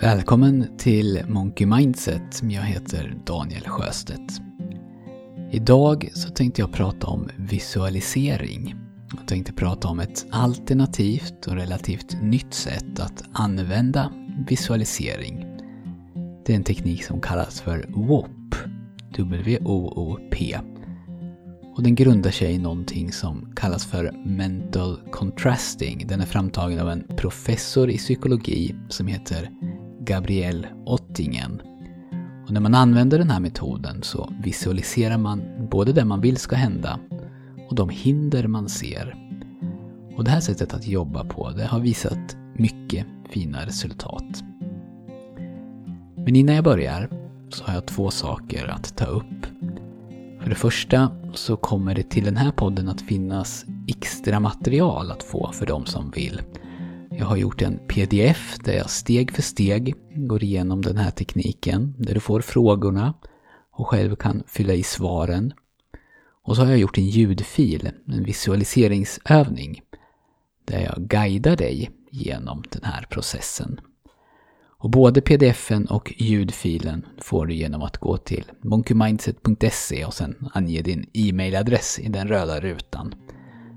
Välkommen till Monkey Mindset. Jag heter Daniel Sjöstedt. Idag så tänkte jag prata om visualisering. Jag tänkte prata om ett alternativt och relativt nytt sätt att använda visualisering. Det är en teknik som kallas för WOP. W-O-O-P. Och den grundar sig i någonting som kallas för mental contrasting. Den är framtagen av en professor i psykologi som heter Gabriel Ottingen. Och när man använder den här metoden så visualiserar man både det man vill ska hända och de hinder man ser. Och det här sättet att jobba på, det har visat mycket fina resultat. Men innan jag börjar så har jag två saker att ta upp. För det första så kommer det till den här podden att finnas extra material att få för de som vill. Jag har gjort en pdf där jag steg för steg går igenom den här tekniken, där du får frågorna och själv kan fylla i svaren. Och så har jag gjort en ljudfil, en visualiseringsövning, där jag guidar dig genom den här processen. Och både pdfen och ljudfilen får du genom att gå till monkeymindset.se och sen ange din e-mailadress i den röda rutan.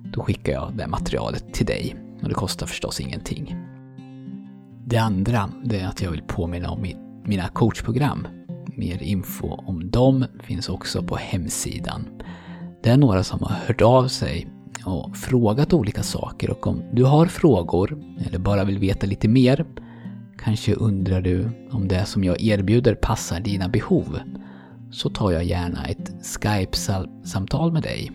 Då skickar jag det materialet till dig och det kostar förstås ingenting. Det andra det är att jag vill påminna om mina coachprogram. Mer info om dem finns också på hemsidan. Det är några som har hört av sig och frågat olika saker och om du har frågor eller bara vill veta lite mer Kanske undrar du om det som jag erbjuder passar dina behov? Så tar jag gärna ett Skype-samtal med dig.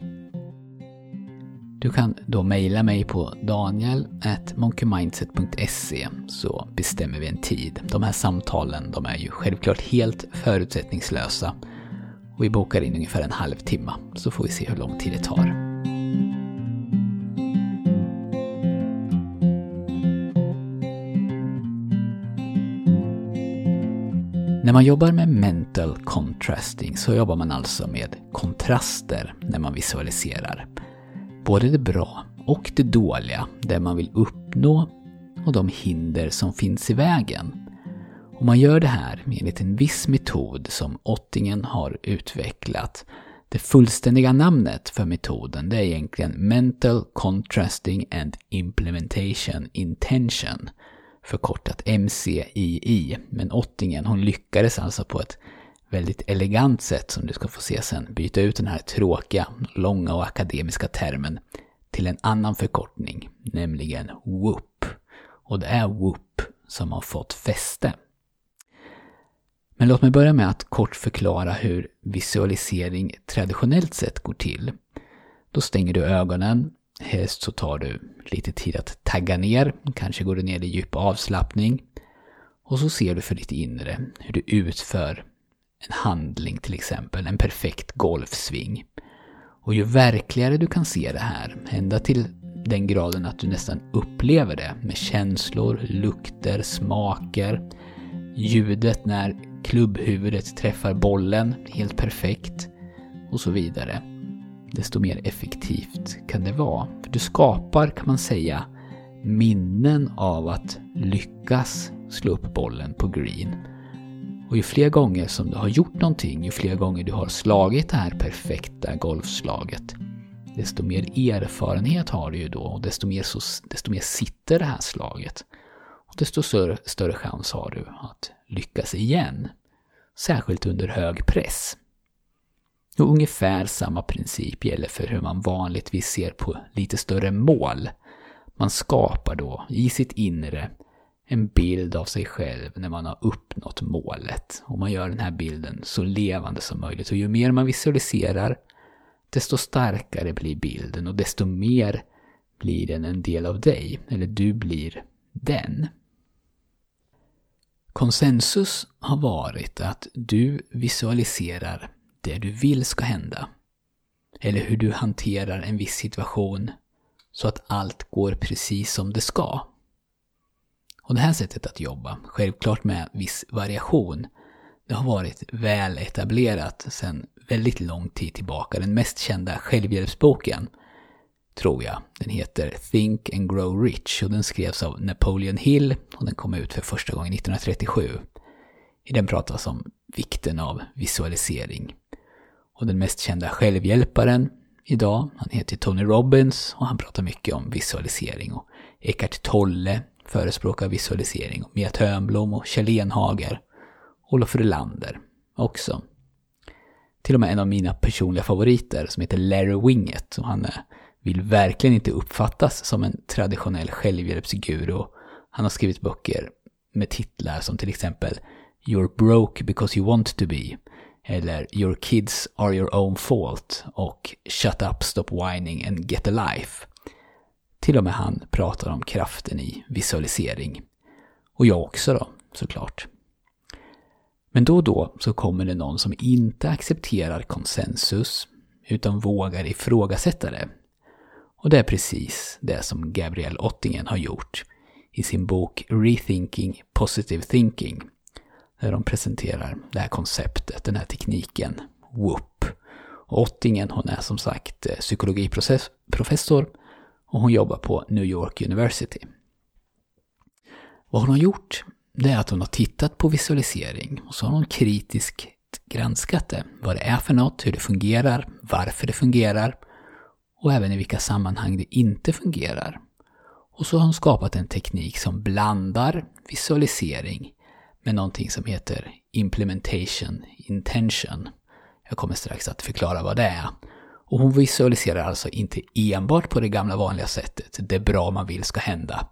Du kan då mejla mig på daniel.monkeymindset.se så bestämmer vi en tid. De här samtalen de är ju självklart helt förutsättningslösa och vi bokar in ungefär en halvtimme så får vi se hur lång tid det tar. När man jobbar med mental contrasting så jobbar man alltså med kontraster när man visualiserar. Både det bra och det dåliga, det man vill uppnå och de hinder som finns i vägen. Och man gör det här enligt en viss metod som Ottingen har utvecklat. Det fullständiga namnet för metoden det är egentligen Mental Contrasting and Implementation Intention förkortat MCII. Men Ottingen hon lyckades alltså på ett väldigt elegant sätt som du ska få se sen byta ut den här tråkiga, långa och akademiska termen till en annan förkortning, nämligen WOOP. Och det är WOOP som har fått fäste. Men låt mig börja med att kort förklara hur visualisering traditionellt sett går till. Då stänger du ögonen, Helst så tar du lite tid att tagga ner, kanske går du ner i djup avslappning. Och så ser du för ditt inre hur du utför en handling till exempel, en perfekt golfsving. Och ju verkligare du kan se det här, ända till den graden att du nästan upplever det med känslor, lukter, smaker, ljudet när klubbhuvudet träffar bollen helt perfekt och så vidare desto mer effektivt kan det vara. För du skapar, kan man säga, minnen av att lyckas slå upp bollen på green. Och ju fler gånger som du har gjort någonting, ju fler gånger du har slagit det här perfekta golfslaget, desto mer erfarenhet har du ju då och desto mer, så, desto mer sitter det här slaget. Och desto större, större chans har du att lyckas igen. Särskilt under hög press. Och ungefär samma princip gäller för hur man vanligtvis ser på lite större mål. Man skapar då i sitt inre en bild av sig själv när man har uppnått målet. Och man gör den här bilden så levande som möjligt. Och ju mer man visualiserar, desto starkare blir bilden och desto mer blir den en del av dig. Eller du blir den. Konsensus har varit att du visualiserar det du vill ska hända. Eller hur du hanterar en viss situation så att allt går precis som det ska. Och det här sättet att jobba, självklart med viss variation, det har varit väl etablerat sedan väldigt lång tid tillbaka. Den mest kända självhjälpsboken tror jag. Den heter Think and Grow Rich och den skrevs av Napoleon Hill och den kom ut för första gången 1937. I den pratas om vikten av visualisering. Och den mest kända självhjälparen idag, han heter Tony Robbins och han pratar mycket om visualisering. Och Eckart Tolle förespråkar visualisering Mia Törnblom och Kjell Enhager. Olof Rylander också. Till och med en av mina personliga favoriter som heter Larry Winget och han eh, vill verkligen inte uppfattas som en traditionell självhjälpsguru. Han har skrivit böcker med titlar som till exempel You're broke because you want to be eller Your kids are your own fault och Shut up, stop whining and get a life. Till och med han pratar om kraften i visualisering. Och jag också då, såklart. Men då och då så kommer det någon som inte accepterar konsensus utan vågar ifrågasätta det och det är precis det som Gabriel Ottingen har gjort i sin bok Rethinking Positive Thinking. Där de presenterar det här konceptet, den här tekniken, WOOP. Och Ottingen hon är som sagt eh, psykologiprofessor och hon jobbar på New York University. Vad hon har gjort, det är att hon har tittat på visualisering och så har hon kritiskt granskat det. Vad det är för något, hur det fungerar, varför det fungerar och även i vilka sammanhang det inte fungerar. Och så har hon skapat en teknik som blandar visualisering med någonting som heter implementation intention. Jag kommer strax att förklara vad det är. Och hon visualiserar alltså inte enbart på det gamla vanliga sättet, det bra man vill ska hända.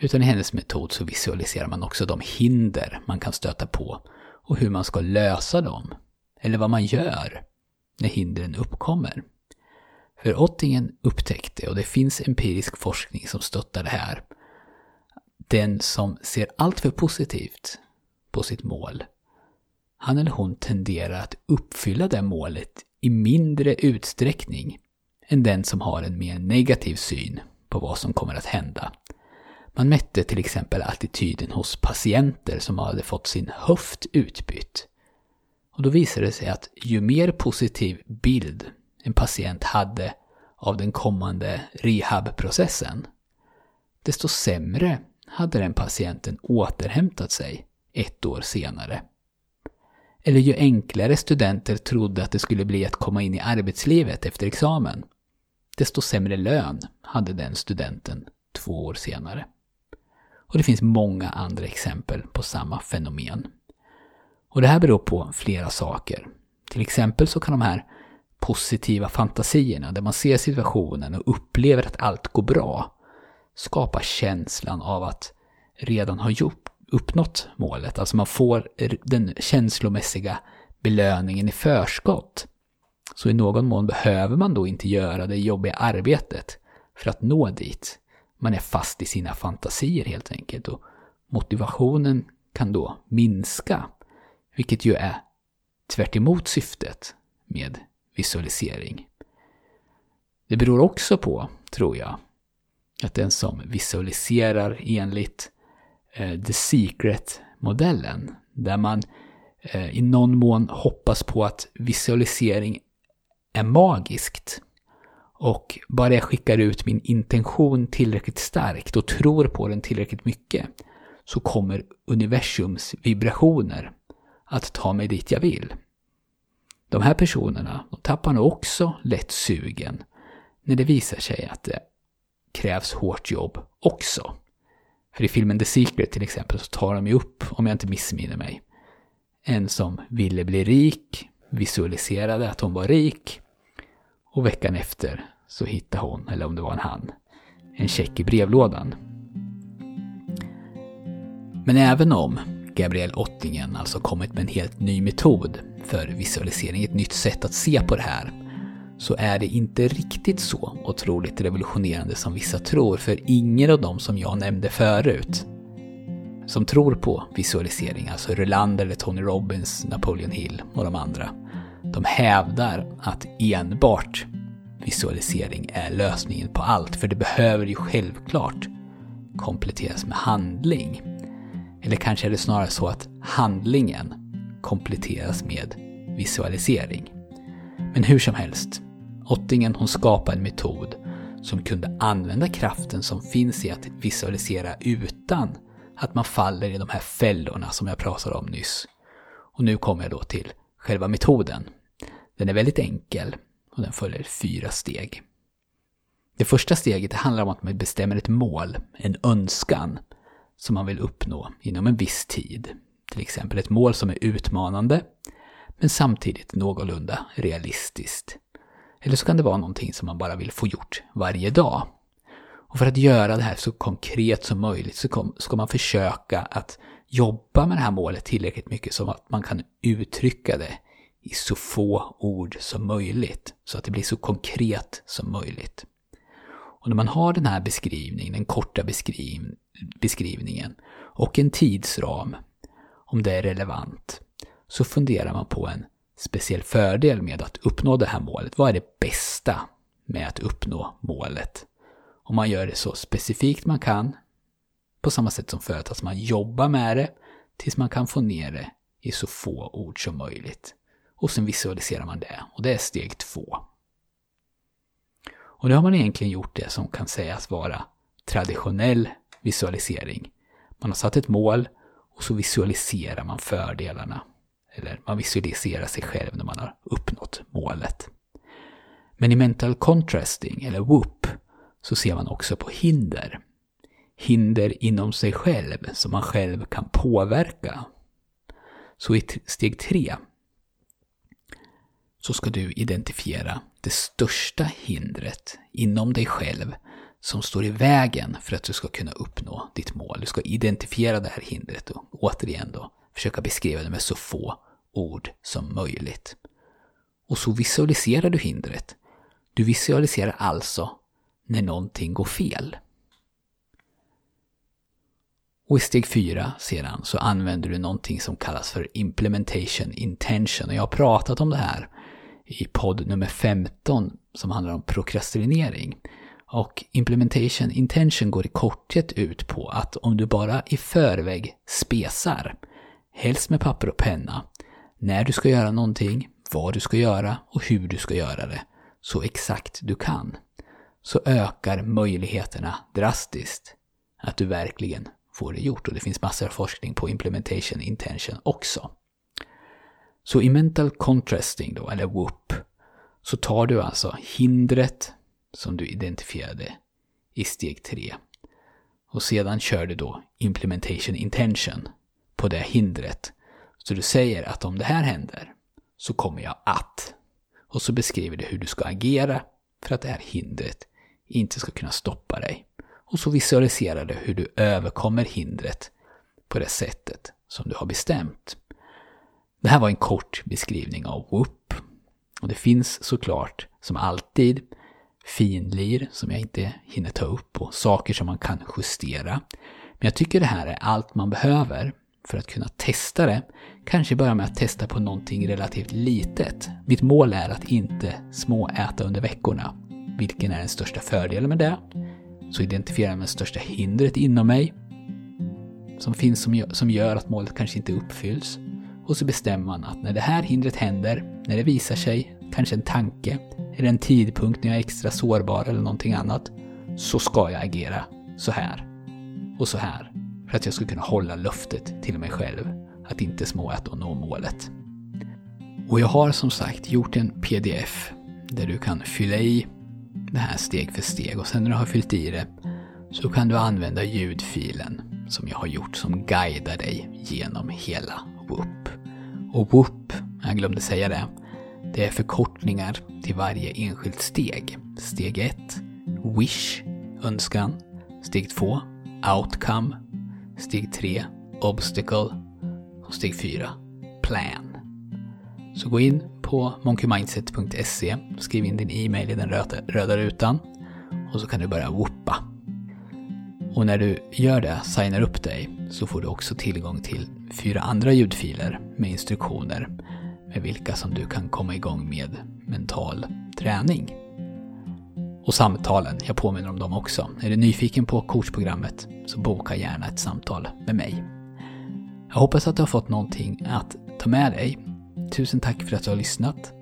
Utan i hennes metod så visualiserar man också de hinder man kan stöta på och hur man ska lösa dem. Eller vad man gör när hindren uppkommer. För Ottingen upptäckte, och det finns empirisk forskning som stöttar det här, den som ser alltför positivt på sitt mål, han eller hon tenderar att uppfylla det målet i mindre utsträckning än den som har en mer negativ syn på vad som kommer att hända. Man mätte till exempel attityden hos patienter som hade fått sin höft utbytt. Och då visade det sig att ju mer positiv bild en patient hade av den kommande rehabprocessen, desto sämre hade den patienten återhämtat sig ett år senare. Eller ju enklare studenter trodde att det skulle bli att komma in i arbetslivet efter examen, desto sämre lön hade den studenten två år senare. Och det finns många andra exempel på samma fenomen. Och det här beror på flera saker. Till exempel så kan de här positiva fantasierna där man ser situationen och upplever att allt går bra skapa känslan av att redan ha gjort, uppnått målet. Alltså man får den känslomässiga belöningen i förskott. Så i någon mån behöver man då inte göra det jobbiga arbetet för att nå dit. Man är fast i sina fantasier helt enkelt och motivationen kan då minska. Vilket ju är tvärt syftet med visualisering. Det beror också på, tror jag, att den som visualiserar enligt Eh, the Secret-modellen, där man eh, i någon mån hoppas på att visualisering är magiskt och bara jag skickar ut min intention tillräckligt starkt och tror på den tillräckligt mycket så kommer universums vibrationer att ta mig dit jag vill. De här personerna de tappar nog också lätt sugen när det visar sig att det krävs hårt jobb också. För i filmen The Secret till exempel så tar de ju upp, om jag inte missminner mig, en som ville bli rik, visualiserade att hon var rik och veckan efter så hittade hon, eller om det var en han, en check i brevlådan. Men även om Gabriel Ottingen alltså kommit med en helt ny metod för visualisering, ett nytt sätt att se på det här, så är det inte riktigt så otroligt revolutionerande som vissa tror, för ingen av dem som jag nämnde förut, som tror på visualisering, alltså Rylander, eller Tony Robbins, Napoleon Hill och de andra, de hävdar att enbart visualisering är lösningen på allt, för det behöver ju självklart kompletteras med handling. Eller kanske är det snarare så att handlingen kompletteras med visualisering. Men hur som helst, Ottingen hon skapade en metod som kunde använda kraften som finns i att visualisera utan att man faller i de här fällorna som jag pratade om nyss. Och nu kommer jag då till själva metoden. Den är väldigt enkel och den följer fyra steg. Det första steget handlar om att man bestämmer ett mål, en önskan, som man vill uppnå inom en viss tid. Till exempel ett mål som är utmanande, men samtidigt någorlunda realistiskt. Eller så kan det vara någonting som man bara vill få gjort varje dag. Och för att göra det här så konkret som möjligt så ska man försöka att jobba med det här målet tillräckligt mycket så att man kan uttrycka det i så få ord som möjligt. Så att det blir så konkret som möjligt. Och när man har den här beskrivningen, den korta beskriv beskrivningen och en tidsram, om det är relevant, så funderar man på en speciell fördel med att uppnå det här målet. Vad är det bästa med att uppnå målet? Om man gör det så specifikt man kan, på samma sätt som förut, att man jobbar med det tills man kan få ner det i så få ord som möjligt. Och sen visualiserar man det, och det är steg två. Och nu har man egentligen gjort det som kan sägas vara traditionell visualisering. Man har satt ett mål och så visualiserar man fördelarna. Eller man visualiserar sig själv när man har uppnått målet. Men i mental contrasting, eller whoop, så ser man också på hinder. Hinder inom sig själv som man själv kan påverka. Så i steg tre så ska du identifiera det största hindret inom dig själv som står i vägen för att du ska kunna uppnå ditt mål. Du ska identifiera det här hindret och återigen då försöka beskriva det med så få ord som möjligt. Och så visualiserar du hindret. Du visualiserar alltså när någonting går fel. Och i steg fyra sedan så använder du någonting som kallas för implementation intention. Och jag har pratat om det här i podd nummer 15 som handlar om prokrastinering. Och implementation intention går i korthet ut på att om du bara i förväg spesar, helst med papper och penna, när du ska göra någonting, vad du ska göra och hur du ska göra det, så exakt du kan, så ökar möjligheterna drastiskt att du verkligen får det gjort. Och det finns massor av forskning på implementation intention också. Så i mental contrasting då, eller whoop, så tar du alltså hindret som du identifierade i steg 3. Och sedan kör du då implementation intention på det hindret. Så du säger att om det här händer så kommer jag att. Och så beskriver du hur du ska agera för att det här hindret inte ska kunna stoppa dig. Och så visualiserar du hur du överkommer hindret på det sättet som du har bestämt. Det här var en kort beskrivning av Whoop. Och det finns såklart, som alltid, finlir som jag inte hinner ta upp och saker som man kan justera. Men jag tycker det här är allt man behöver för att kunna testa det. Kanske börja med att testa på någonting relativt litet. Mitt mål är att inte småäta under veckorna. Vilken är den största fördelen med det? Så identifierar jag det största hindret inom mig som finns som gör att målet kanske inte uppfylls. Och så bestämmer man att när det här hindret händer, när det visar sig, kanske en tanke, eller en tidpunkt när jag är extra sårbar eller någonting annat, så ska jag agera så här. Och så här. För att jag skulle kunna hålla löftet till mig själv att inte småäta och nå målet. Och jag har som sagt gjort en pdf där du kan fylla i det här steg för steg och sen när du har fyllt i det så kan du använda ljudfilen som jag har gjort som guidar dig genom hela WOOP. Och WOOP, jag glömde säga det, det är förkortningar till varje enskilt steg. Steg 1, Wish, önskan. Steg 2, Outcome. Steg 3, Obstacle. Och steg 4, Plan. Så gå in på monkeymindset.se, skriv in din e-mail i den röda, röda rutan och så kan du börja whoopa. Och när du gör det, signar upp dig, så får du också tillgång till fyra andra ljudfiler med instruktioner med vilka som du kan komma igång med mental träning. Och samtalen, jag påminner om dem också. Är du nyfiken på coachprogrammet så boka gärna ett samtal med mig. Jag hoppas att du har fått någonting att ta med dig. Tusen tack för att du har lyssnat.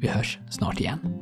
Vi hörs snart igen.